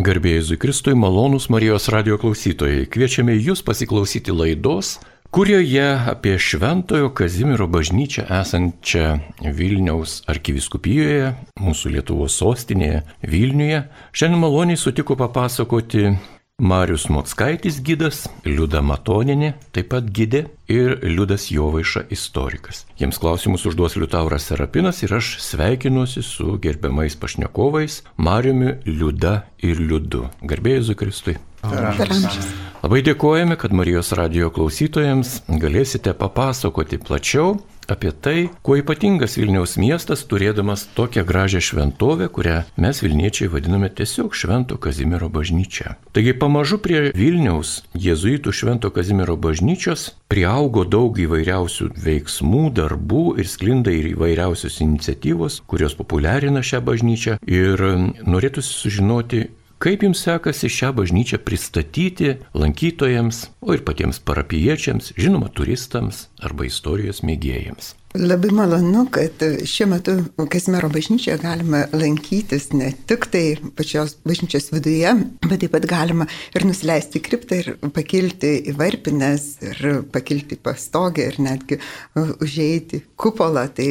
Garbėjai Zikristui malonus Marijos radio klausytojai, kviečiame jūs pasiklausyti laidos, kurioje apie Šventojo Kazimiero bažnyčią esančią Vilniaus arkiviskupijoje, mūsų Lietuvos sostinėje Vilniuje, šiandien maloniai sutiko papasakoti Marius Motskaitis gydas, Liuda Matoninė taip pat gydė ir Liudas Jovaiša istorikas. Jiems klausimus užduos Liutauras Serapinas ir aš sveikinuosi su gerbiamais pašnekovais Mariumi, Liuda ir Liudu. Garbėjai Zukristui. Labai dėkojame, kad Marijos radio klausytojams galėsite papasakoti plačiau apie tai, kuo ypatingas Vilniaus miestas, turėdamas tokią gražią šventovę, kurią mes Vilniečiai vadiname tiesiog Švento Kazimiero bažnyčia. Taigi pamažu prie Vilniaus jėzuitų Švento Kazimiero bažnyčios priaugo daug įvairiausių veiksmų, darbų ir sklinda ir įvairiausios iniciatyvos, kurios populiarina šią bažnyčią ir norėtųsi sužinoti, Kaip jums sekasi šią bažnyčią pristatyti lankytojams, o ir patiems parapiečiams, žinoma, turistams arba istorijos mėgėjams? Labai malonu, kad šiuo metu Kazimiero bažnyčioje galima lankytis ne tik tai pačios bažnyčios viduje, bet taip pat galima ir nusileisti į kriptą ir pakilti į varpines ir pakilti į pastogę ir netgi užeiti kupolą. Tai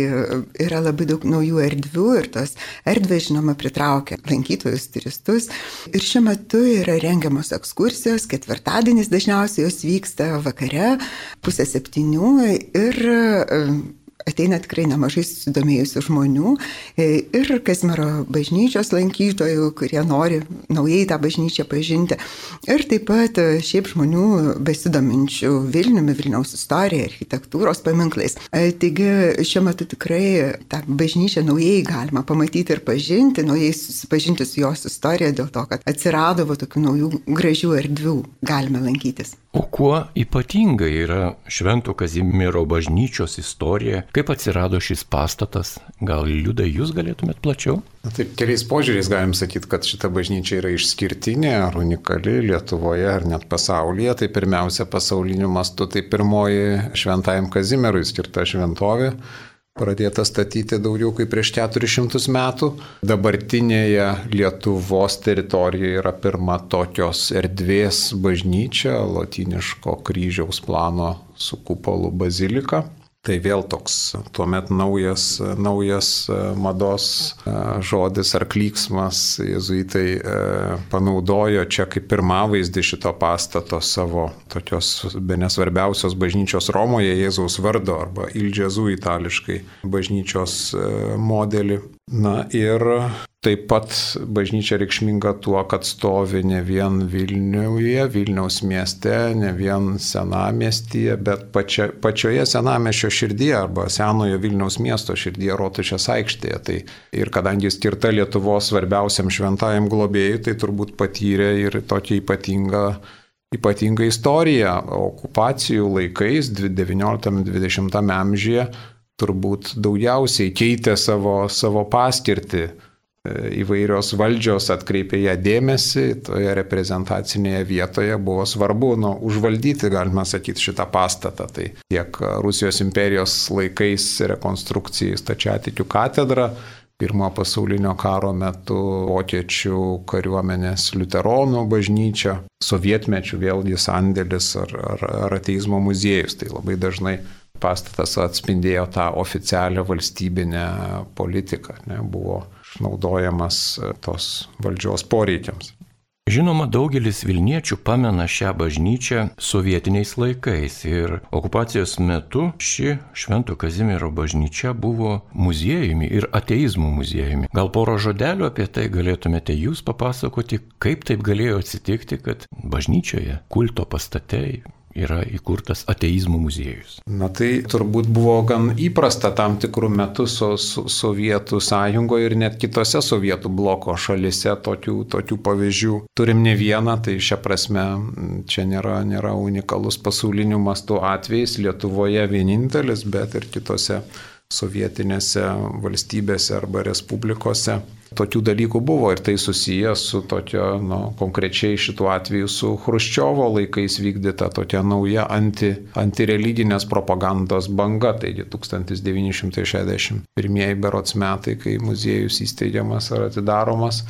yra labai daug naujų erdvių ir tos erdvės, žinoma, pritraukia lankytojus, turistus. Ir šiuo metu yra rengiamos ekskursijos, ketvirtadienis dažniausiai jos vyksta vakare, pusę septynių ir ateina tikrai nemažai susidomėjusių žmonių e, ir Kazimiero bažnyčios lankytojų, kurie nori naujai tą bažnyčią pažinti. Ir taip pat e, šiaip žmonių besidominčių Vilniumi, Vilniaus istorija, architektūros paminklais. E, taigi šiuo metu tikrai tą bažnyčią naujai galima pamatyti ir pažinti, naujai susipažinti su jos istorija dėl to, kad atsirado tokių naujų gražių erdvių galime lankytis. O kuo ypatinga yra Švento Kazimiero bažnyčios istorija, kaip atsirado šis pastatas, gal liūdai jūs galėtumėt plačiau? Na, taip, keliais požiūriais galim sakyti, kad šita bažnyčia yra išskirtinė ar unikali Lietuvoje ar net pasaulyje. Tai pirmiausia, pasauliniu mastu tai pirmoji Šventajam Kazimierui skirta šventovė pradėta statyti daugiau kaip prieš 400 metų. Dabartinėje Lietuvos teritorijoje yra pirma tokios erdvės bažnyčia, latiniško kryžiaus plano su kupolu bazilika. Tai vėl toks tuomet naujas, naujas e, mados e, žodis ar klyksmas. Jėzuitai e, panaudojo čia kaip pirmavaizdį šito pastato savo tokios be nesvarbiausios bažnyčios Romoje Jėzaus vardo arba Ildžezų itališkai bažnyčios modelį. Na ir taip pat bažnyčia reikšminga tuo, kad stovi ne vien Vilniuje, Vilniaus mieste, ne vien senamestyje, bet pačia, pačioje senamešio širdyje arba senojo Vilniaus miesto širdyje Rotušės aikštėje. Tai ir kadangi skirta Lietuvos svarbiausiam šventajam globėjui, tai turbūt patyrė ir tokia ypatinga ypatinga istorija. Okupacijų laikais 19-20 amžiuje turbūt daugiausiai keitė savo, savo paskirtį. Įvairios valdžios atkreipė ją dėmesį, toje reprezentacinėje vietoje buvo svarbu nu, užvaldyti, galima sakyti, šitą pastatą. Tai tiek Rusijos imperijos laikais rekonstrukcijai stačiatikių katedra, Pirmojo pasaulinio karo metu vokiečių kariuomenės liuteronų bažnyčia, sovietmečių vėlgi sandėlis ar, ar, ar ateizmo muziejus. Tai labai dažnai pastatas atspindėjo tą oficialią valstybinę politiką, ne, buvo išnaudojamas tos valdžios poreikiams. Žinoma, daugelis Vilniečių pamena šią bažnyčią sovietiniais laikais ir okupacijos metu ši Švento Kazimiero bažnyčia buvo muziejumi ir ateizmų muziejumi. Gal poro žodelių apie tai galėtumėte jūs papasakoti, kaip taip galėjo atsitikti, kad bažnyčioje, kulto pastatei, yra įkurtas ateizmo muziejus. Na tai turbūt buvo gan įprasta tam tikrų metų so, so, Sovietų sąjungoje ir net kitose Sovietų bloko šalise tokių, tokių pavyzdžių. Turim ne vieną, tai šią prasme čia nėra, nėra unikalus pasaulinių mastų atvejais, Lietuvoje vienintelis, bet ir kitose sovietinėse valstybėse arba respublikose. Tokių dalykų buvo ir tai susijęs su tokio, nu, konkrečiai šituo atveju su Hruščiovo laikais vykdyta tokia nauja anti, antireliginės propagandos banga. Taigi 1961 berots metai, kai muziejus įsteigiamas ar atidaromas,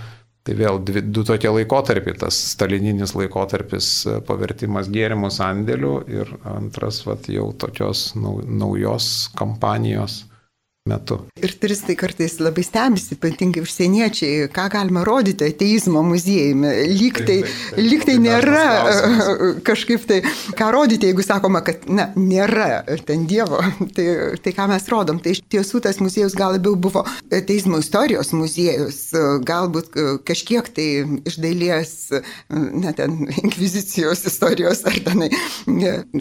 Tai vėl dvi, du tokie laikotarpiai, tas stalininis laikotarpis pavertimas gėrimų sandėlių ir antras vat, jau tokios naujos kampanijos metu. Ir turistai kartais labai stebisi, ypatingai užsieniečiai, ką galima rodyti ateizmo muziejumi. Lyg tai, lyg tai nėra kažkaip tai, ką rodyti, jeigu sakoma, kad, na, nėra ten Dievo. Tai, tai ką mes rodom. Tai iš tiesų tas muziejus gal labiau buvo ateizmo istorijos muziejus, galbūt kažkiek tai iš dalies, na, ten, inkvizicijos istorijos ar tenai,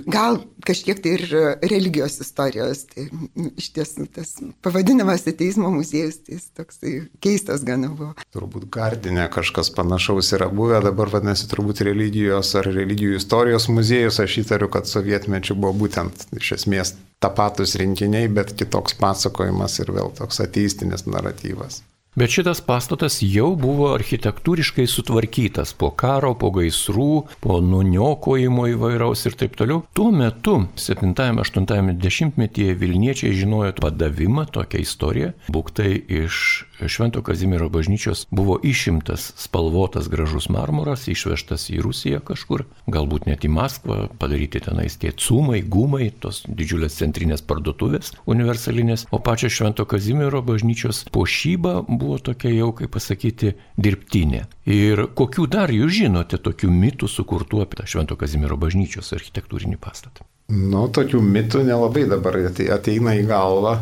gal kažkiek tai ir religijos istorijos. Tai iš tiesų tas pavadinimas ateizmo muziejus, tai jis toksai keistas gana buvo. Turbūt Gardinė kažkas panašaus yra buvę, dabar vadinasi turbūt religijos ar religijų istorijos muziejus, aš įtariu, kad sovietmečių buvo būtent iš esmės tapatus rinkiniai, bet kitoks pasakojimas ir vėl toks ateistinis naratyvas. Bet šitas pastatas jau buvo architektūriškai sutvarkytas po karo, po gaisrų, po nuniokojimo įvairaus ir taip toliau. Tuo metu, 7-8 dešimtmetyje, Vilniečiai žinojo padavimą, tokią istoriją. Būktai iš Švento Kazimiero bažnyčios buvo išimtas spalvotas gražus marmuras, išvežtas į Rusiją kažkur, galbūt net į Maskvą, padaryti tenais tie cumai, gumai, tos didžiulės centrinės parduotuvės universalinės, o pačio Švento Kazimiero bažnyčios pošyba buvo tokia jau, kaip pasakyti, dirbtinė. Ir kokių dar jūs žinote tokių mitų sukurtų apie Švento Kazimiero bažnyčios architektūrinį pastatą? Nu, tokių mitų nelabai dabar ateina į galvą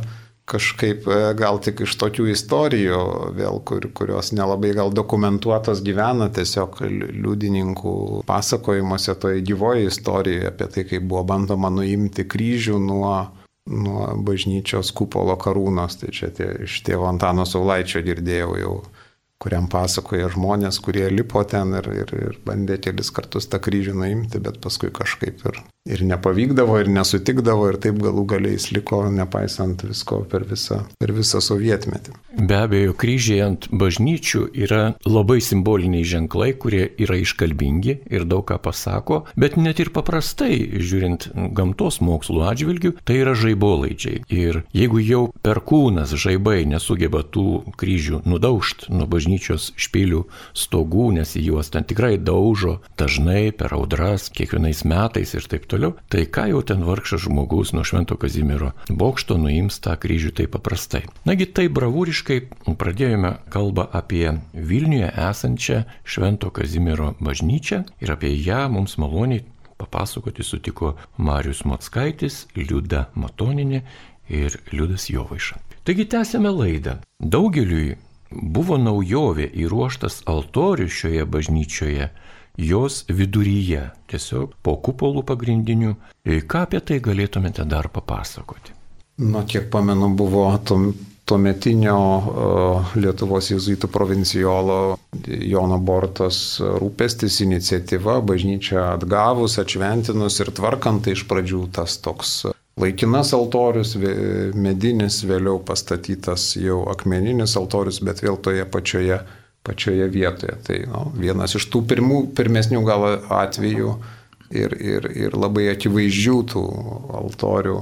kažkaip e, gal tik iš tokių istorijų, vėl, kur, kurios nelabai gal dokumentuotos gyvena, tiesiog liudininkų pasakojimuose toje gyvoje istorijoje apie tai, kaip buvo bandoma nuimti kryžių nuo, nuo bažnyčios kupolo karūnos. Tai čia tie, iš tėvo Antano Saulaičio girdėjau jau kuriam pasakoja žmonės, kurie lipo ten ir, ir, ir bandė kelis kartus tą kryžių nuimti, bet paskui kažkaip ir ir nepavykdavo, ir nesutikdavo, ir taip galų galiais liko, nepaisant visko per visą, per visą sovietmetį. Be abejo, kryžiai ant bažnyčių yra labai simboliniai ženklai, kurie yra iškalbingi ir daug ką pasako, bet net ir paprastai, žiūrint gamtos mokslų atžvilgių, tai yra žaibolaidžiai. Ir jeigu jau perkūnas žaibai nesugeba tų kryžių nudaužt nuo bažnyčios špilių stogų, nes juos ten tikrai daužo dažnai per audras, kiekvienais metais ir taip toliau, tai ką jau ten vargšas žmogus nuo Švento Kazimiero bokšto nuims tą kryžių taip paprastai. Nagi tai bravūriškai pradėjome kalbą apie Vilniuje esančią Švento Kazimiero bažnyčią ir apie ją mums maloniai papasakoti sutiko Marius Matskaitis, Liuda Matoninė ir Liudas Jovaiša. Taigi tęsėme laidą. Daugeliui buvo naujovė įruoštas altorius šioje bažnyčioje jos viduryje, tiesiog po kupolų pagrindinių. E, ką apie tai galėtumėte dar papasakoti? Nu, kiek pamenu, buvo tom, tuometinio uh, Lietuvos jėzuitų provincijolo Jono Bortos rūpestis iniciatyva, bažnyčia atgavus, atšventinus ir tvarkant, tai iš pradžių tas toks laikinas altorius, medinis, vėliau pastatytas jau akmeninis altorius, bet vėl toje pačioje pačioje vietoje. Tai nu, vienas iš tų pirmų, pirmesnių gal atvejų ir, ir, ir labai akivaizdžių tų altorių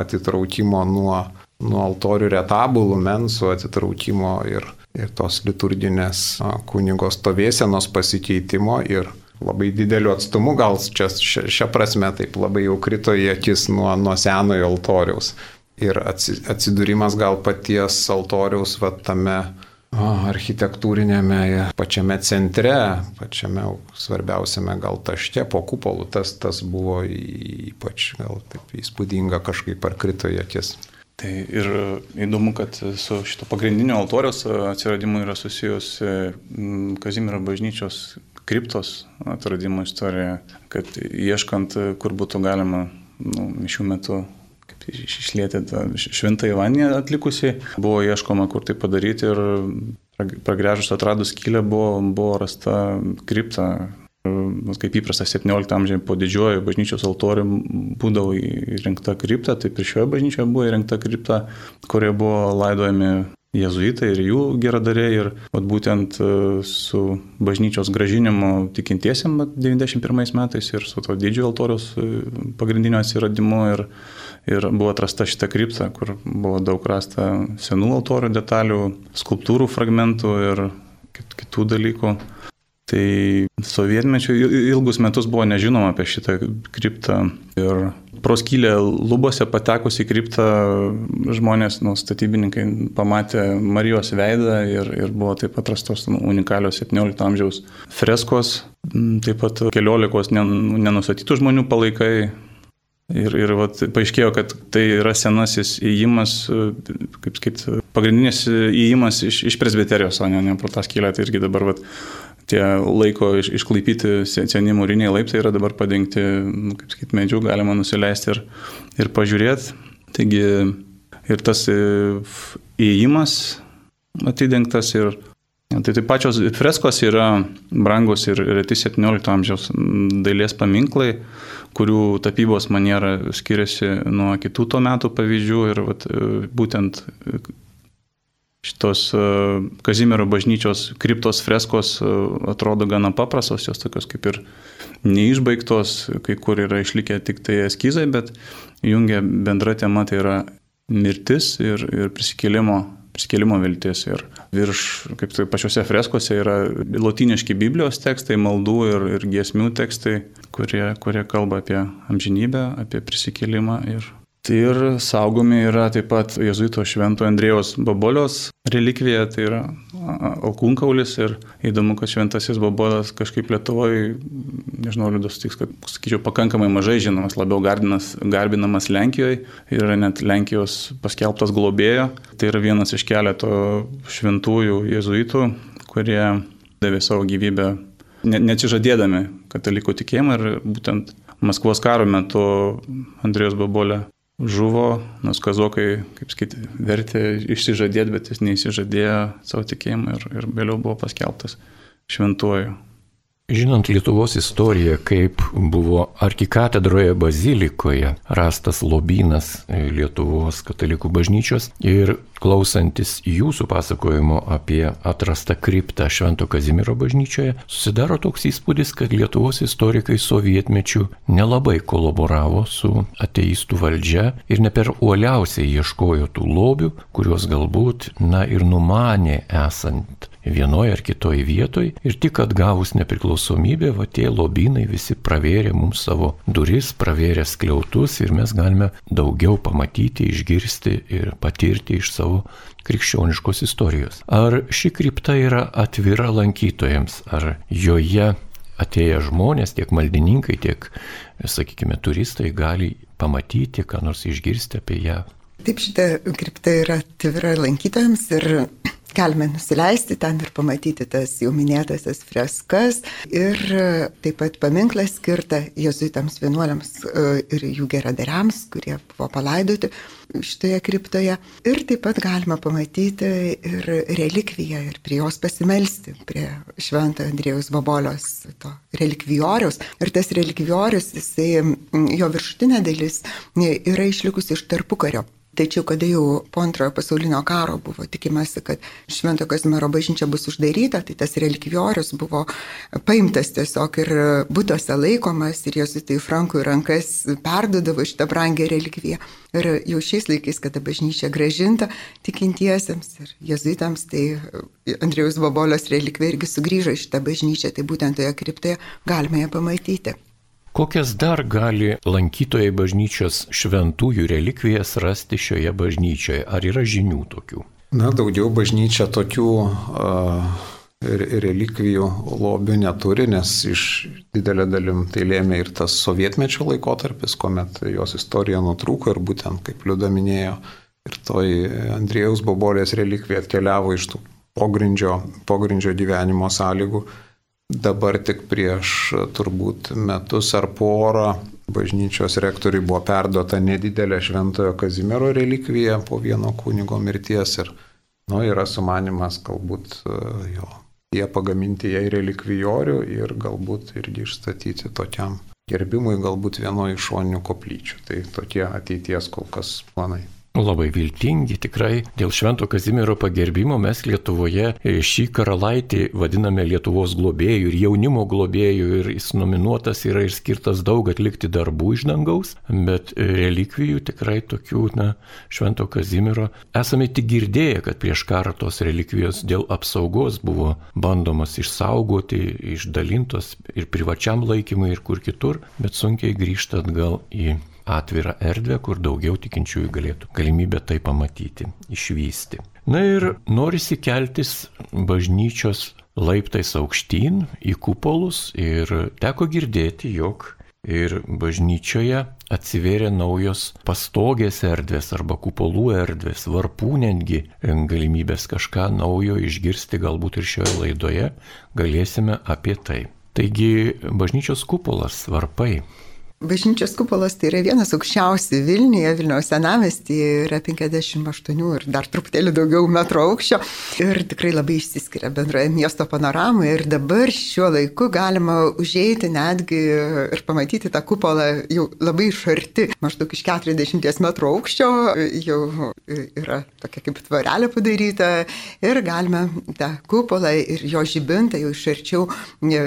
atitraukimo nuo, nuo altorių retabulų, mensų atitraukimo ir, ir tos liturginės kunigos stovėsenos pasikeitimo ir labai dideliu atstumu, gal čia šią prasme taip labai jau krito į akis nuo, nuo senojo altoriaus. Ir atsidūrimas gal paties altoriaus va tame architektūrinėme pačiame centre, pačiame svarbiausiame gal tašte po kupolų, tas, tas buvo ypač gal taip įspūdinga kažkaip ar krito į akis. Tai ir įdomu, kad su šito pagrindinio altoriaus atsiradimu yra susijusi Kazimiero bažnyčios kriptos atradimo istorija, kad ieškant, kur būtų galima nu, mišių metu išlėti tą šventąjį vandenį atlikusi. Buvo ieškoma, kur tai padaryti ir pragrėžus atradus skylę buvo, buvo rasta kripta. Kaip įprasta 17 amžiuje po didžiojo bažnyčios altorium būdavo įrengta kripta, taip ir šioje bažnyčioje buvo įrengta kripta, kurioje buvo laidojami jezuitai ir jų geradariai ir vat, būtent su bažnyčios gražinimu tikintiesiam 91 metais ir su to didžiojo altoriaus pagrindinio atsiradimu ir ir buvo atrasta šita kripta, kur buvo daug rasta senų altorių detalių, skulptūrų fragmentų ir, kitų dalykų. Tai sovietmečių ilgus metus buvo nežinoma apie šitą kriptą ir proskylę lubose patekus į kriptą žmonės, nu, statybininkai pamatė Marijos veidą ir, ir buvo taip pat rastos unikalios 17 amžiaus freskos, taip pat keliolikos nenusatytų žmonių palaikai, Ir, ir vat, paaiškėjo, kad tai yra senasis įėjimas, kaip sakyt, pagrindinis įėjimas iš, iš presbiterijos, o ne, ne pro tą skylę. Tai irgi dabar vat, tie laiko iš, išklaipyti seni mūriniai laiptai yra dabar padengti, nu, kaip sakyt, medžių, galima nusileisti ir, ir pažiūrėti. Taigi ir tas e, įėjimas atidengtas ir Tai tai pačios freskos yra brangus ir reti 17 amžiaus dailės paminklai, kurių tapybos maniera skiriasi nuo kitų to metų pavyzdžių ir vat, būtent šitos e, Kazimiero bažnyčios kriptos freskos e, atrodo gana paprastos, jos tokios kaip ir neišbaigtos, kai kur yra išlikę tik tai eskizai, bet jungia bendra tema tai yra mirtis ir, ir prisikėlimo prisikėlimo viltis. Ir virš, kaip tai pačiose freskose yra lotyniški Biblijos tekstai, maldų ir, ir giesmių tekstai, kurie, kurie kalba apie amžinybę, apie prisikėlimą ir Tai ir saugomi yra taip pat Jėzuito švento Andrėjos Babolios relikvija, tai yra alkūnkaulis ir įdomu, kad šventasis Babolas kažkaip Lietuvoje, nežinau, liūdus tiks, kad, sakyčiau, pakankamai mažai žinomas, labiau gardinas, garbinamas Lenkijoje yra net Lenkijos paskelbtas globėjo. Tai yra vienas iš keleto šventųjų jėzuitų, kurie davė savo gyvybę neatsižadėdami katalikų tikėjimą ir būtent Maskvos karo metu Andrėjos Babolė žuvo, nors kazokai, kaip sakyti, vertė išsižadėti, bet jis neįsižadėjo savo tikėjimą ir, ir vėliau buvo paskelbtas šventuoju. Žinant Lietuvos istoriją, kaip buvo arkikatedroje bazilikoje rastas lobynas Lietuvos katalikų bažnyčios ir klausantis jūsų pasakojimo apie atrastą kriptą Švento Kazimiero bažnyčioje, susidaro toks įspūdis, kad Lietuvos istorikai sovietmečių nelabai kolaboravo su ateistų valdžia ir ne per uoliausiai ieškojo tų lobių, kuriuos galbūt, na ir numanė esant vienoje ar kitoje vietoje ir tik atgavus nepriklausomybę, va tie lobynai visi pravėrė mums savo duris, pravėrė skliautus ir mes galime daugiau pamatyti, išgirsti ir patirti iš savo krikščioniškos istorijos. Ar ši krypta yra atvira lankytojams, ar joje atėję žmonės, tiek maldininkai, tiek, sakykime, turistai gali pamatyti, ką nors išgirsti apie ją. Taip, šita krypta yra atvira lankytojams ir Galime nusileisti ten ir pamatyti tas jau minėtasias freskas ir e, taip pat paminklą skirtą jezuitams vienuoliams e, ir jų geradariams, kurie buvo palaidoti šitoje kriptoje. Ir taip pat galima pamatyti ir relikviją ir prie jos pasimelsti, prie švento Andrėjus Babolios to relikvijoriaus. Ir tas relikvijorius, jisai, jo viršutinė dalis yra išlikusi iš tarpukario Tačiau, kada jau po antrojo pasaulinio karo buvo tikimasi, kad Švento Kazimiero bažnyčia bus uždaryta, tai tas relikviorius buvo paimtas tiesiog ir būtose laikomas ir jos tai Frankų rankas perdodavo šitą brangę relikviją. Ir jau šiais laikais, kada bažnyčia gražinta tikintiesiems ir jezuitams, tai Andrijaus Bobolios relikvija irgi sugrįžo į šitą bažnyčią, tai būtent toje kriptoje galime ją pamatyti. Kokias dar gali lankytojai bažnyčios šventųjų relikvijas rasti šioje bažnyčioje? Ar yra žinių tokių? Na, daugiau bažnyčia tokių uh, relikvijų lobių neturi, nes iš didelė dalim tai lėmė ir tas sovietmečio laikotarpis, kuomet jos istorija nutrūko ir būtent, kaip Liuda minėjo, ir toj Andrėjaus Bobolės relikvija atkeliavo iš tų pogrindžio, pogrindžio gyvenimo sąlygų Dabar tik prieš turbūt metus ar porą bažnyčios rektoriui buvo perduota nedidelė šventojo Kazimiero relikvija po vieno kunigo mirties ir nu, yra sumanimas galbūt e, jo, jie pagaminti jai relikvijorių ir galbūt irgi išstatyti tokiam gerbimui galbūt vienoje iš šoninių koplyčių. Tai tokie ateities kol kas planai. Labai viltingi, tikrai. Dėl Švento Kazimiero pagerbimo mes Lietuvoje šį karalaitį vadiname Lietuvos globėjų ir jaunimo globėjų ir jis nominuotas yra ir skirtas daug atlikti darbų iš dangaus, bet relikvijų tikrai tokių, na, Švento Kazimiero esame tik girdėję, kad prieš karą tos relikvijos dėl apsaugos buvo bandomas išsaugoti, išdalintos ir privačiam laikymui ir kur kitur, bet sunkiai grįžta atgal į atvirą erdvę, kur daugiau tikinčiųjų galėtų galimybę tai pamatyti, išvysti. Na ir norisi keltis bažnyčios laiptais aukštyn į kupolus ir teko girdėti, jog ir bažnyčioje atsivėrė naujos pastogės erdvės arba kupolų erdvės, varpų netgi galimybės kažką naujo išgirsti galbūt ir šioje laidoje galėsime apie tai. Taigi bažnyčios kupolas, varpai Bažnyčios kupolas tai yra vienas aukščiausių Vilniuje, Vilniaus senamestyje, yra 58 ir dar truputėlį daugiau metro aukščio. Ir tikrai labai išsiskiria bendroje miesto panoramoje. Ir dabar šiuo laiku galima užeiti netgi ir pamatyti tą kupolą jau labai iš arti, maždaug iš 40 metrų aukščio, jau yra tokia kaip tvarelė padaryta ir galime tą kupolą ir jo žibintą jau iš arčiau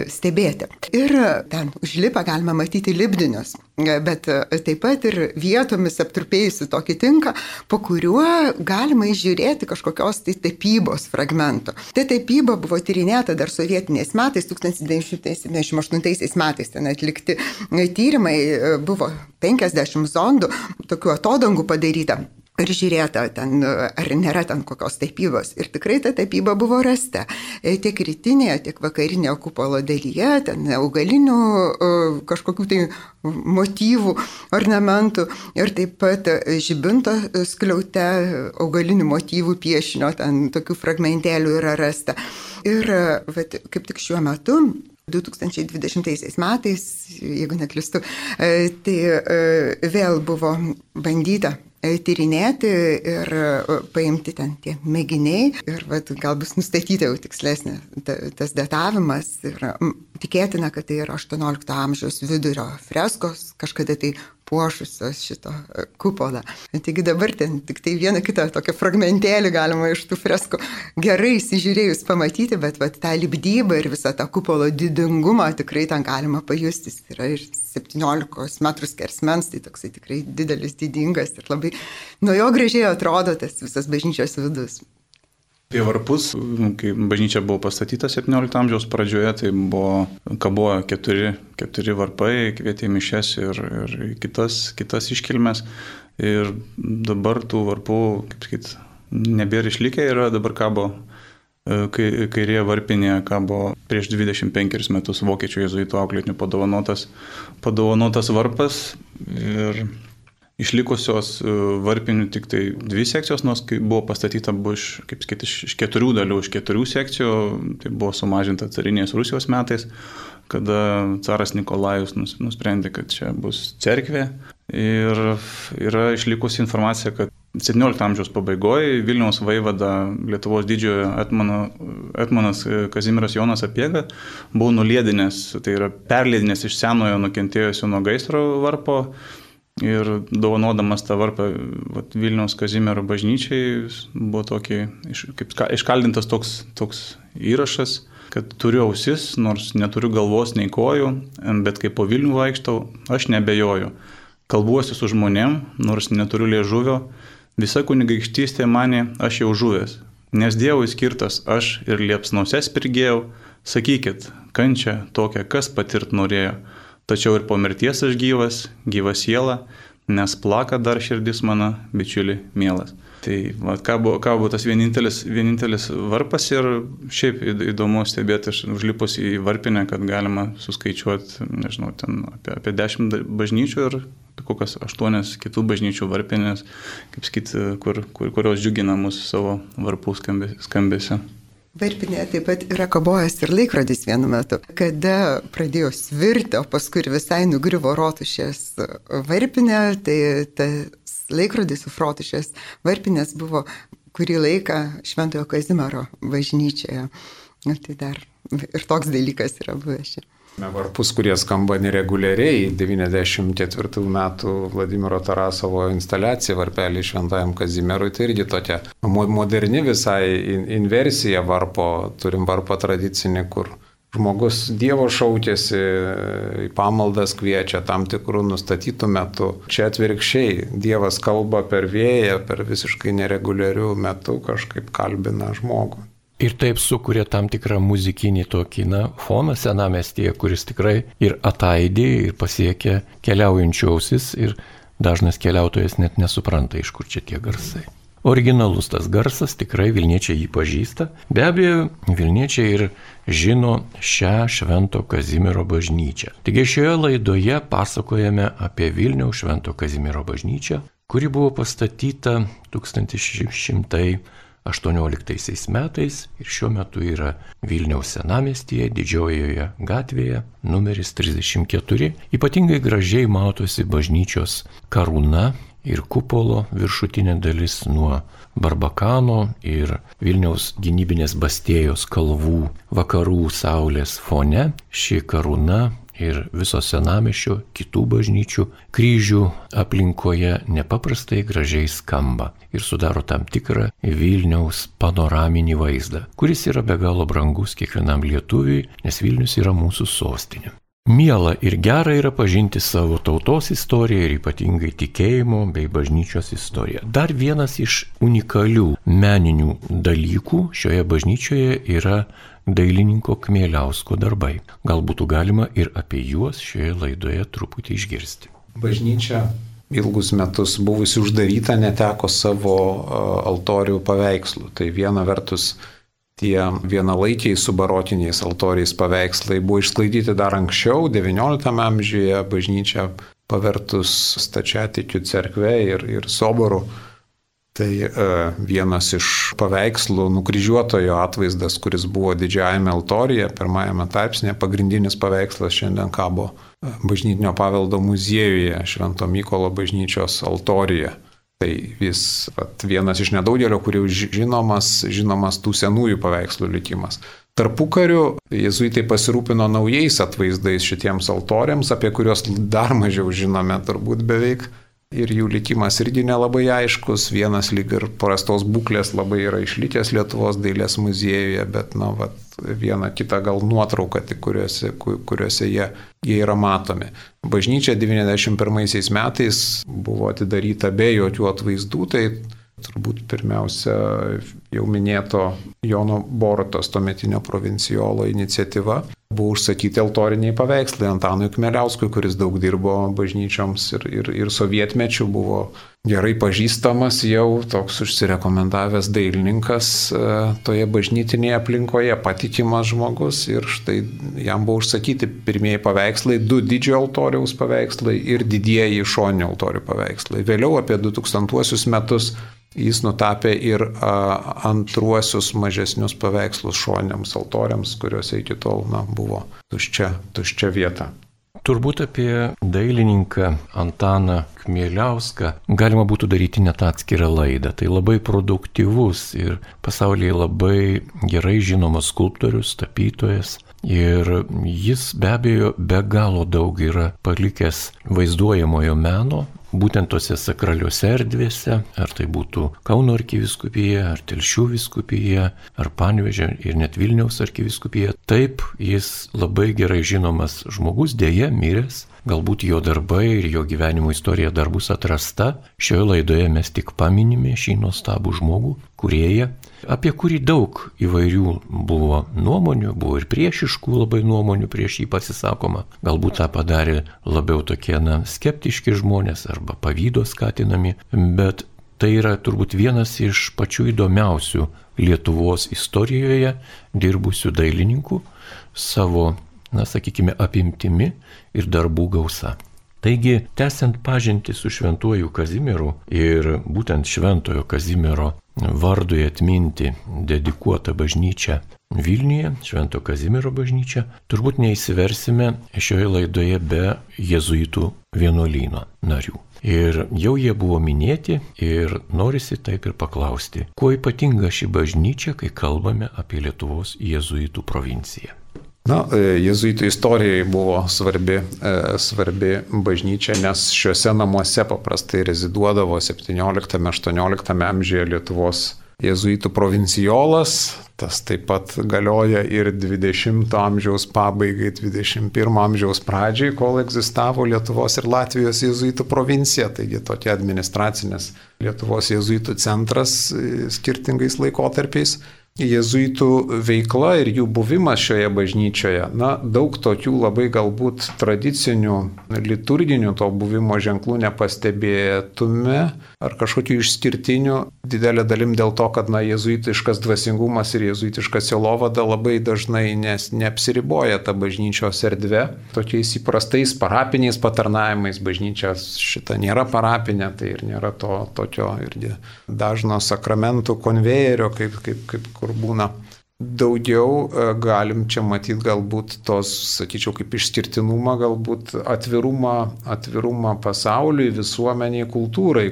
stebėti. Ir ten užlipę galima matyti libdinius linijos, bet e, taip pat ir vietomis aptrupėjusi tokį tinką, po kuriuo galima įžiūrėti kažkokios tai tapybos fragmento. Ta tapyba buvo tyrinėta dar sovietiniais metais, 1978 metais ten atlikti tyrimai, e, buvo 50 zondų, tokių atodangų padaryta ir žiūrėta ten, ar nėra ten kokios tapybos. Ir tikrai ta tapyba buvo rasta. E, tiek rytinėje, tiek vakarinėje kupolo dalyje, ten augalinių e, kažkokių tai motyvų, ornamentų ir taip pat žibinto skliaute augalinių motyvų piešinio, ten tokių fragmentėlių yra rasta. Ir vat, kaip tik šiuo metu 2020 metais, jeigu neklistu, e, tai vėl buvo bandyta E, tyrinėti ir e, paimti ten tie mėginiai ir vat, gal bus nustatyta jau tikslesnė ta, tas datavimas ir tikėtina, kad tai yra 18 amžiaus vidurio freskos, kažkada tai puošusios šito e, kupolą. Taigi dabar ten tik tai vieną kitą tokią fragmentėlį galima iš tų freskų gerai įsižiūrėjus pamatyti, bet vat, tą libdybą ir visą tą kupolo didingumą tikrai ten galima pajusti. Jis yra ir 17 metrų skersmens, tai toksai tikrai didelis, didingas ir labai nuo jo gražiai atrodo tas visas bažnyčios vidus. Apie varpus, kai bažnyčia buvo pastatyta 17 amžiaus pradžioje, tai buvo kabojo keturi, keturi varpai, kvietė mišes ir, ir kitas, kitas iškilmes. Ir dabar tų varpų, kaip sakyt, nebėra išlikę, yra dabar kabo e, kairėje varpinėje kabo prieš 25 metus vokiečių jezuito auklėtinių padovanotas, padovanotas varpas. Ir Išlikusios e, varpinių tik tai dvi sekcijos, nors kai buvo pastatyta buvo iš, kaip sakyti, iš, keturių dalių, iš keturių sekcijų, tai buvo sumažinta carinės Rusijos metais, kada caras Nikolajus nusprendė, kad čia bus cerkvė. Ir yra išlikusi informacija, kad 17 amžiaus pabaigoje Vilniaus vaivada Lietuvos didžiojo Etmano, Etmanas Kazimiras Jonas Apiega buvo nulėdinės, tai yra perlėdinės iš senojo nukentėjusio nuo gaisro varpo Ir dovanodamas tą varpą vat, Vilniaus Kazimiero bažnyčiai buvo tokį, kaip iškaldintas toks, toks įrašas, kad turiu ausis, nors neturiu galvos nei kojų, bet kai po Vilnių vaikštau, aš nebejoju. Kalbuosi su žmonėm, nors neturiu liežuvio, visa kunigaikštystė mane aš jau žuvęs. Nes Dievui skirtas aš ir liepsnauses prigėjau, sakykit, kančia tokia, kas patirt norėjo. Tačiau ir po mirties aš gyvas, gyva siela, nes plaka dar širdis mano, bičiuli mielas. Tai va, ką, buvo, ką buvo tas vienintelis, vienintelis varpas ir šiaip įdomu stebėti, aš užlipus į varpinę, kad galima suskaičiuoti, nežinau, ten apie, apie dešimt bažnyčių ir kokias aštuonias kitų bažnyčių varpinės, kaip sakyti, kur, kur, kurios džiugina mūsų savo varpų skambėse. Varpinė taip pat yra kabojęs ir laikrodis vienu metu. Kada pradėjo svirti, o paskui ir visai nugriuvo rotušės varpinė, tai tas laikrodis su rotušės varpinės buvo kurį laiką Šventojo Kazimiero bažnyčioje. Tai dar ir toks dalykas yra buvęs čia. Varpus, kurie skamba nereguliariai, 94 metų Vladimiro Tarasovo instaliacija varpelį šventajam Kazimierui, tai irgi tokia moderni visai inversija varpo, turim varpą tradicinį, kur žmogus Dievo šaukėsi, į pamaldas kviečia tam tikrų nustatytų metų. Čia atvirkščiai, Dievas kalba per vėją, per visiškai nereguliarių metų kažkaip kalbina žmogų. Ir taip sukuria tam tikrą muzikinį tokį na, foną senamestyje, kuris tikrai ir ataidė, ir pasiekia keliaujančių ausis, ir dažnas keliautojas net nesupranta, iš kur čia tie garsai. Originalus tas garsas, tikrai Vilniečiai jį pažįsta. Be abejo, Vilniečiai ir žino šią Švento Kazimiero bažnyčią. Taigi šioje laidoje pasakojame apie Vilniaus Švento Kazimiero bažnyčią, kuri buvo pastatyta 1600 18 metais ir šiuo metu yra Vilniaus senamestyje, didžiojoje gatvėje, numeris 34. Ypatingai gražiai matosi bažnyčios karūna ir kupolo viršutinė dalis nuo Barbakano ir Vilniaus gynybinės bastėjos kalvų vakarų saulės fone. Ši karūna ir viso senamešio kitų bažnyčių kryžių aplinkoje nepaprastai gražiai skamba ir sudaro tam tikrą Vilniaus panoraminį vaizdą, kuris yra be galo brangus kiekvienam lietuviui, nes Vilnius yra mūsų sostinė. Miela ir gera yra pažinti savo tautos istoriją ir ypatingai tikėjimo bei bažnyčios istoriją. Dar vienas iš unikalių meninių dalykų šioje bažnyčioje yra dailininko Kmėliausko darbai. Gal būtų galima ir apie juos šioje laidoje truputį išgirsti. Bažnyčia ilgus metus buvusi uždaryta neteko savo altorių paveikslų. Tai viena vertus tie vienalaikiai su barokiniais altoriais paveikslai buvo išsklaidyti dar anksčiau, XIX amžiuje bažnyčia pavertus stačiatikių cerkvė ir, ir soborų Tai e, vienas iš paveikslų nukryžiuotojo atvaizdas, kuris buvo didžiajame altorije, pirmajame tarpsnėje, pagrindinis paveikslas šiandien kabo e, bažnytinio paveldo muziejuje, Švento Mykolo bažnyčios altorije. Tai vis at, vienas iš nedaugelio, kurių žinomas, žinomas tų senųjų paveikslų likimas. Tarpukariu jezuitai pasirūpino naujais atvaizdais šitiems altoriams, apie kuriuos dar mažiau žinome turbūt beveik ir jų likimas irgi nelabai aiškus. Vienas lyg ir prastos būklės labai yra išlikęs Lietuvos dailės muziejuje, bet, na, vat, viena kita gal nuotrauka, tik kuriuose, kuriuose jie, jie yra matomi. Bažnyčia 91 metais buvo atidaryta be jokių atvaizdų, tai turbūt pirmiausia jau minėto Jono Borotos, tuometinio provincijolo iniciatyva. Buvo užsakyti altoriniai paveikslai Antanui Kmeliauskui, kuris daug dirbo bažnyčioms ir, ir, ir sovietmečių buvo gerai pažįstamas jau toks užsirekomendavęs dailininkas e, toje bažnytinėje aplinkoje, patikimas žmogus ir štai jam buvo užsakyti pirmieji paveikslai, du didžiojo altoriaus paveikslai ir didieji šonio altorių paveikslai. Vėliau apie 2000 metus Jis nutapė ir antruosius mažesnius paveikslus šoniams altoriams, kuriuose iki tol na, buvo tuščia, tuščia vieta. Turbūt apie dailininką Antaną Kmieliauską galima būtų daryti net atskirą laidą. Tai labai produktyvus ir pasaulyje labai gerai žinomas skulptorius, tapytojas. Ir jis be abejo be galo daug yra palikęs vaizduojamojo meno, būtent tose sakraliuose erdvėse, ar tai būtų Kauno arkiviskupija, ar Telšių viskupija, ar Panvežė ir net Vilniaus arkiviskupija. Taip, jis labai gerai žinomas žmogus, dėje miręs, galbūt jo darbai ir jo gyvenimo istorija dar bus atrasta. Šioje laidoje mes tik paminime šį nuostabų žmogų, kurieją apie kurį daug įvairių buvo nuomonių, buvo ir priešiškų labai nuomonių prieš jį pasisakoma. Galbūt tą padarė labiau tokie na, skeptiški žmonės arba pavydo skatinami, bet tai yra turbūt vienas iš pačių įdomiausių Lietuvos istorijoje dirbusių dailininkų savo, na, sakykime, apimtimi ir darbų gausa. Taigi, tęsiant pažinti su šventuoju Kazimieru ir būtent šventojo Kazimiero vardui atminti dedikuotą bažnyčią Vilniuje, Švento Kazimiero bažnyčia, turbūt neįsiversime šioje laidoje be jėzuitų vienuolyno narių. Ir jau jie buvo minėti ir norisi taip ir paklausti, kuo ypatinga ši bažnyčia, kai kalbame apie Lietuvos jėzuitų provinciją. Na, e, jezuitų istorijai buvo svarbi, e, svarbi bažnyčia, nes šiuose namuose paprastai reziduodavo 17-18 amžiuje Lietuvos jezuitų provincijolas, tas taip pat galioja ir 20 amžiaus pabaigai, 21 amžiaus pradžiai, kol egzistavo Lietuvos ir Latvijos jezuitų provincija, taigi tokia administracinės Lietuvos jezuitų centras e, skirtingais laikotarpiais jėzuitų veikla ir jų buvimas šioje bažnyčioje, na, daug tokių labai galbūt tradicinių liturginių to buvimo ženklų nepastebėtume ar kažkokių išskirtinių, didelė dalim dėl to, kad, na, jėzuitiškas dvasingumas ir jėzuitiška silovada labai dažnai nes, neapsiriboja tą bažnyčios erdvę, tokiais įprastais parapiniais patarnavimais, bažnyčios šita nėra parapinė, tai ir nėra to tokio irgi dažno sakramentų konvejerio, kaip, kaip, kaip kur būna. Daugiau e, galim čia matyti galbūt tos, sakyčiau, kaip išskirtinumą, galbūt atvirumą, atvirumą pasauliui, visuomeniai, kultūrai,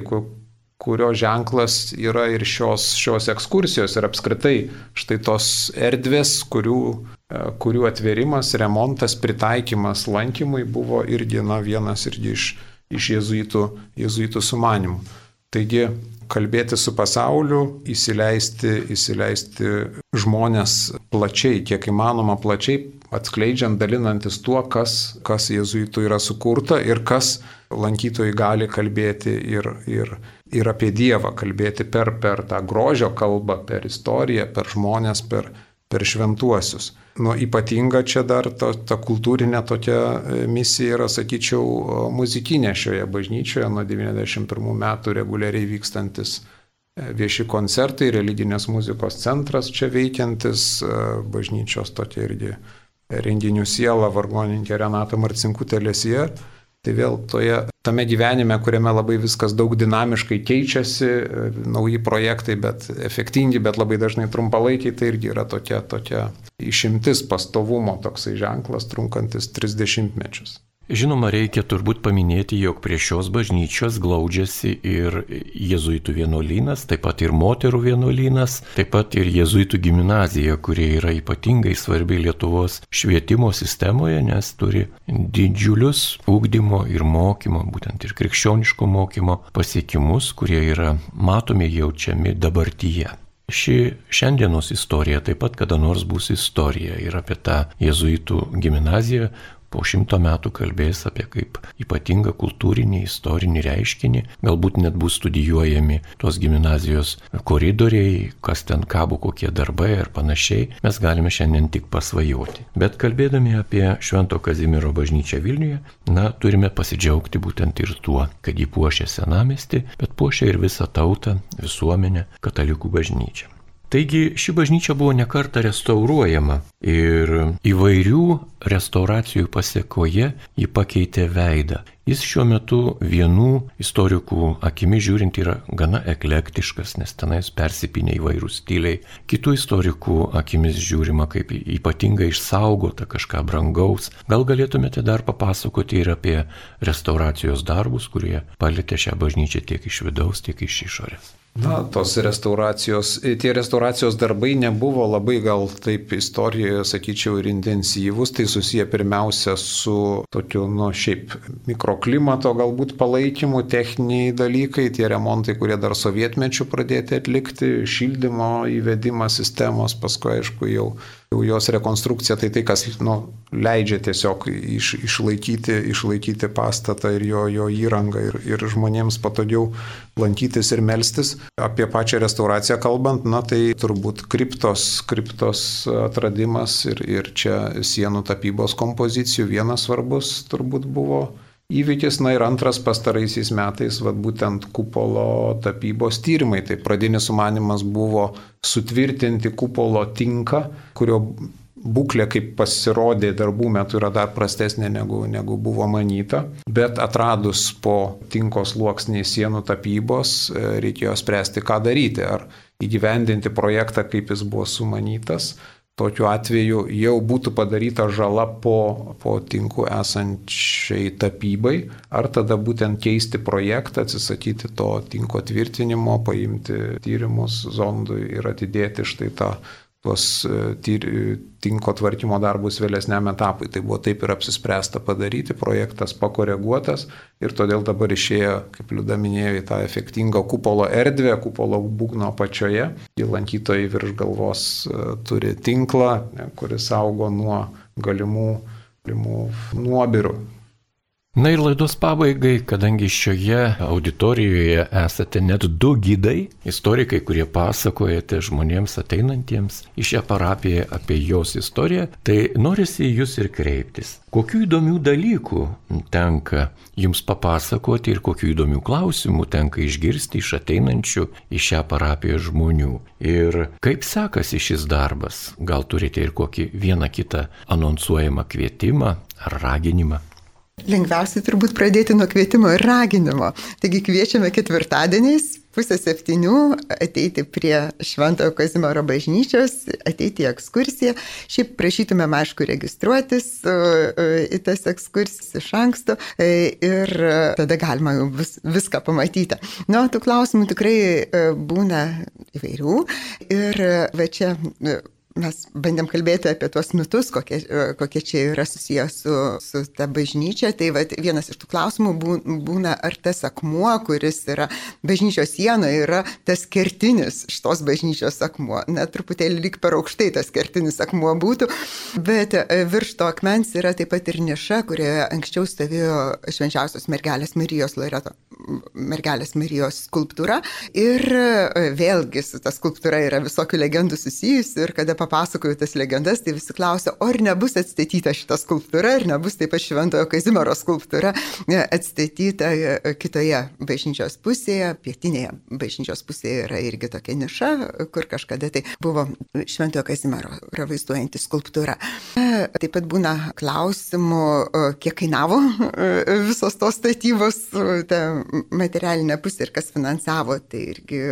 kurio ženklas yra ir šios, šios ekskursijos ir apskritai štai tos erdvės, kurių, e, kurių atverimas, remontas, pritaikymas lankymui buvo irgi na, vienas irgi iš, iš jezuitų, jezuitų sumanimų. Taigi kalbėti su pasauliu, įsileisti, įsileisti žmonės plačiai, kiek įmanoma plačiai, atskleidžiant, dalinantis tuo, kas, kas jėzuitų yra sukurta ir kas lankytojai gali kalbėti ir, ir, ir apie Dievą, kalbėti per, per tą grožio kalbą, per istoriją, per žmonės, per, per šventuosius. Nu, ypatinga čia dar to, ta kultūrinė tokia e, misija yra, sakyčiau, muzikinė šioje bažnyčioje nuo 91 metų reguliariai vykstantis e, vieši koncertai, religinės muzikos centras čia veikiantis, e, bažnyčios tokia irgi renginių siela, vargoninkė Renata Marcinkutė Lesier. Tai vėl toje, tame gyvenime, kuriame labai viskas daug dinamiškai keičiasi, nauji projektai, bet efektingi, bet labai dažnai trumpalaikiai, tai irgi yra tokia, tokia išimtis pastovumo toksai ženklas trunkantis 30 mečius. Žinoma, reikia turbūt paminėti, jog prie šios bažnyčios glaudžiasi ir jėzuitų vienuolynas, taip pat ir moterų vienuolynas, taip pat ir jėzuitų gimnazija, kurie yra ypatingai svarbi Lietuvos švietimo sistemoje, nes turi didžiulius ūkdymo ir mokymo, būtent ir krikščioniško mokymo pasiekimus, kurie yra matomi jaučiami dabartyje. Ši šiandienos istorija taip pat kada nors bus istorija ir apie tą jėzuitų gimnaziją po šimto metų kalbės apie kaip ypatingą kultūrinį, istorinį reiškinį, galbūt net bus studijuojami tos gimnazijos koridoriai, kas ten kabo, kokie darbai ir panašiai, mes galime šiandien tik pasvajoti. Bet kalbėdami apie Švento Kazimiero bažnyčią Vilniuje, na, turime pasidžiaugti būtent ir tuo, kad jį puošia senamesti, bet puošia ir visą tautą, visuomenę, katalikų bažnyčią. Taigi ši bažnyčia buvo nekarta restauruojama ir įvairių restauracijų pasiekoje ji pakeitė veidą. Jis šiuo metu vienų istorikų akimi žiūrint yra gana eklektiškas, nes tenais persipinė įvairūs stiliai. Kitų istorikų akimis žiūrima kaip ypatingai išsaugota kažką brangaus. Gal galėtumėte dar papasakoti ir apie restauracijos darbus, kurie palėtė šią bažnyčią tiek iš vidaus, tiek iš išorės. Na, tos restauracijos, tie restauracijos darbai nebuvo labai gal taip istorijoje, sakyčiau, ir intensyvus, tai susiję pirmiausia su tokiu, nu, šiaip mikroklimato galbūt palaikymu, techniniai dalykai, tie remontai, kurie dar sovietmečių pradėti atlikti, šildymo įvedimas sistemos, paskui aišku jau jau jos rekonstrukcija tai tai, kas nu, leidžia tiesiog iš, išlaikyti, išlaikyti pastatą ir jo, jo įrangą ir, ir žmonėms patogiau lankytis ir melstis. Apie pačią restauraciją kalbant, na tai turbūt kriptos, kriptos atradimas ir, ir čia sienų tapybos kompozicijų vienas svarbus turbūt buvo įvykis. Na ir antras pastaraisiais metais, vad būtent kupolo tapybos tyrimai. Tai pradinis sumanimas buvo sutvirtinti kupolo tinką, kurio būklė, kaip pasirodė darbų metu, yra dar prastesnė negu, negu buvo manyta. Bet atradus po tinkos luoksniai sienų tapybos, e, reikėjo spręsti, ką daryti. Ar įgyvendinti projektą, kaip jis buvo sumanytas, tokiu atveju jau būtų padaryta žala po, po tinku esančiai tapybai, ar tada būtent keisti projektą, atsisakyti to tinko tvirtinimo, paimti tyrimus zondui ir atidėti štai tą tuos e, tinko tvarkymo darbus vėlesniam etapui. Tai buvo taip ir apsispręsta padaryti, projektas pakoreguotas ir todėl dabar išėjo, kaip Liuda minėjo, į tą efektingą kupolo erdvę, kupolo būgno apačioje. Į lankytojai virš galvos e, turi tinklą, kuris saugo nuo galimų, galimų nuobirų. Na ir laidos pabaigai, kadangi šioje auditorijoje esate net du gydai, istorikai, kurie pasakojate žmonėms ateinantiems į šią parapiją apie jos istoriją, tai norisi jūs ir kreiptis. Kokių įdomių dalykų tenka jums papasakoti ir kokių įdomių klausimų tenka išgirsti iš ateinančių į šią parapiją žmonių. Ir kaip sekasi šis darbas? Gal turite ir kokį vieną kitą anonsuojamą kvietimą ar raginimą? Lengviausiai turbūt pradėti nuo kvietimo ir raginimo. Taigi kviečiame ketvirtadieniais pusę septynių ateiti prie Šventojo Kazimiero bažnyčios, ateiti į ekskursiją. Šiaip prašytumėm, aišku, registruotis į tas ekskursijas iš anksto e, ir tada galima vis, viską pamatyti. Nu, tų klausimų tikrai e, būna įvairių ir va čia mes bandėm kalbėti apie tuos mitus, kokie, kokie čia yra susijęs su, su ta bažnyčia. Tai vat, vienas iš tų klausimų būna, ar tas akmuo, kuris yra bažnyčios sienoje, yra tas kertinis šitos bažnyčios akmuo. Net truputėlį lyg per aukštai tas kertinis akmuo būtų, bet e, virš to akmens yra taip pat ir niša, kurioje anksčiau stovėjo švenčiausios mergelės Marijos Loreto, mergelės Marijos skulptūra. Ir e, vėlgi su ta skulptūra yra visokių legendų susijusių ir kada papasakoju tas legendas, tai visi klausia, o ar nebus atstatyta šita skulptūra, ar nebus taip pat Šventojo Kazimiero skulptūra e, atstatyta e, kitoje bažnyčios pusėje, pietinėje bažnyčios pusėje yra irgi tokia niša, kur kažkada tai buvo Šventojo Kazimiero vaizduojanti skulptūra. E, taip pat būna klausimų, kiek kainavo visos tos statybos, ta materialinė pusė ir kas finansavo, tai irgi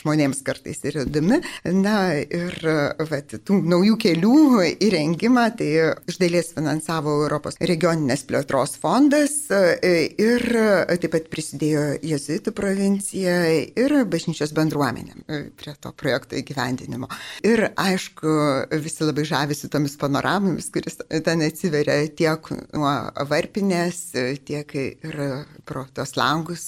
žmonėms kartais yra įdomi. Na ir vat, tų naujų kelių įrengimą, tai iš dalies finansavo Europos regioninės plėtros fondas e, ir taip pat prisidėjo Jezuitų provincija ir bažnyčios bendruomenė e, prie to projekto įgyvendinimo. Ir aišku, visi labai žavisi tomis panoramomis, kuris ten atsiveria tiek nuo varpinės, tiek ir pro tos langus,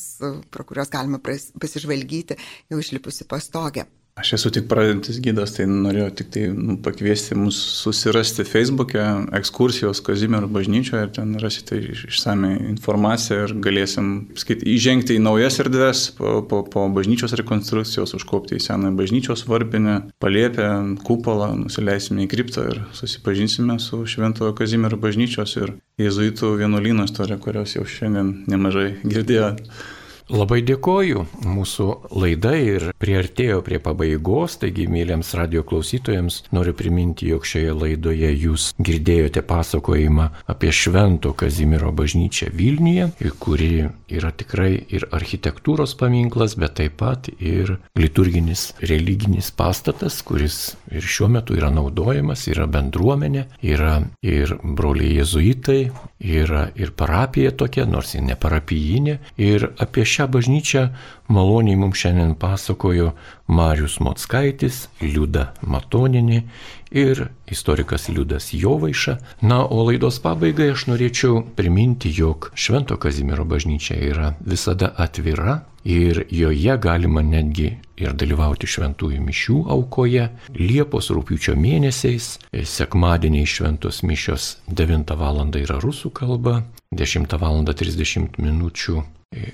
pro kuriuos galima pasižvalgyti jau išlipusi pastogę. Aš esu tik pradedantis gydas, tai norėjau tik tai nu, pakviesti mus susirasti Facebook'e ekskursijos Kazimiero bažnyčioje ir ten rasite išsame informaciją ir galėsim skait, įžengti į naujas erdves po, po, po bažnyčios rekonstrukcijos, užkopti į seną bažnyčios varpinę, paliepę kupolą, nusileisime į kriptą ir susipažinsime su Šventojo Kazimiero bažnyčios ir jėzuitų vienuolyno istorija, kurios jau šiandien nemažai girdėjote. Labai dėkoju. Mūsų laida ir priartėjo prie pabaigos, taigi mėlyms radio klausytojams noriu priminti, jog šioje laidoje jūs girdėjote pasakojimą apie Švento Kazimiero bažnyčią Vilniuje, kuri yra tikrai ir architektūros paminklas, bet taip pat ir liturginis religinis pastatas, kuris ir šiuo metu yra naudojamas, yra bendruomenė, yra ir broliai jezuitai, yra ir parapija tokia, nors ir ne parapijinė. Ir apie šią bažnyčią maloniai mums šiandien pasakojo Marius Motskaitis, Liuda Matoninė ir istorikas Liudas Jovaiša. Na, o laidos pabaigai aš norėčiau priminti, jog Švento Kazimiero bažnyčia yra visada atvira ir joje galima netgi ir dalyvauti šventųjų mišių aukoje. Liepos rūpiučio mėnesiais, sekmadieniai šventos mišios 9 val. yra rusų kalba, 10 val. 30 min.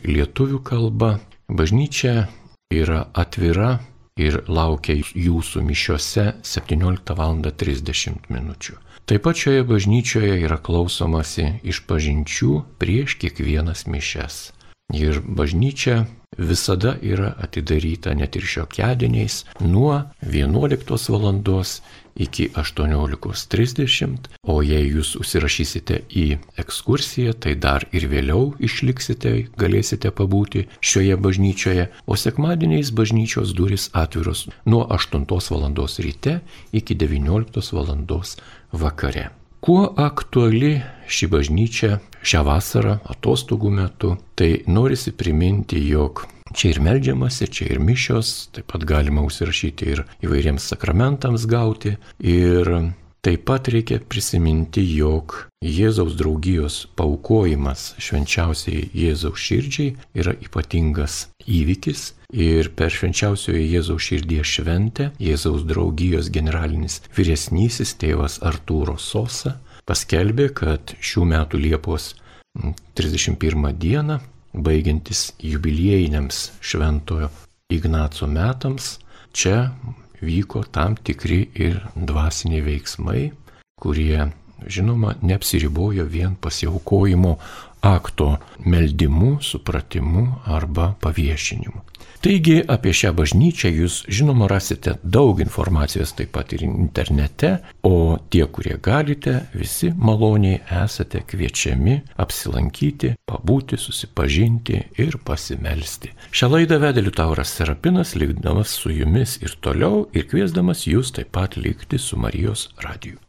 Lietuvių kalba. Bažnyčia yra atvira ir laukia jūsų mišiuose 17 val. 30 min. Taip pat šioje bažnyčioje yra klausomasi iš pažinčių prieš kiekvienas mišes. Ir bažnyčia visada yra atidaryta net ir šiokiadieniais nuo 11 val. Iki 18.30, o jei jūs užsirašysite į ekskursiją, tai dar ir vėliau išliksite, galėsite pabūti šioje bažnyčioje, o sekmadieniais bažnyčios duris atviros nuo 8 val. ryte iki 19 val. vakare. Kuo aktuali ši bažnyčia šią vasarą atostogų metu, tai norisi priminti, jog Čia ir melžiamasi, čia ir mišios, taip pat galima užsirašyti ir įvairiems sakramentams gauti. Ir taip pat reikia prisiminti, jog Jėzaus draugijos paukojimas švenčiausiai Jėzaus širdžiai yra ypatingas įvykis. Ir per švenčiausiojo Jėzaus širdies šventę Jėzaus draugijos generalinis vyresnysis tėvas Artūro Sosa paskelbė, kad šių metų Liepos 31 dieną baigiantis jubiliejiniams šventojo Ignaco metams, čia vyko tam tikri ir dvasiniai veiksmai, kurie, žinoma, neapsiribojo vien pasiaukojimo akto meldimu, supratimu arba paviešinimu. Taigi apie šią bažnyčią jūs žinoma rasite daug informacijos taip pat ir internete, o tie, kurie galite, visi maloniai esate kviečiami apsilankyti, pabūti, susipažinti ir pasimelsti. Šią laidą vedė Liutauras Serapinas, likdamas su jumis ir toliau ir kviesdamas jūs taip pat likti su Marijos radiju.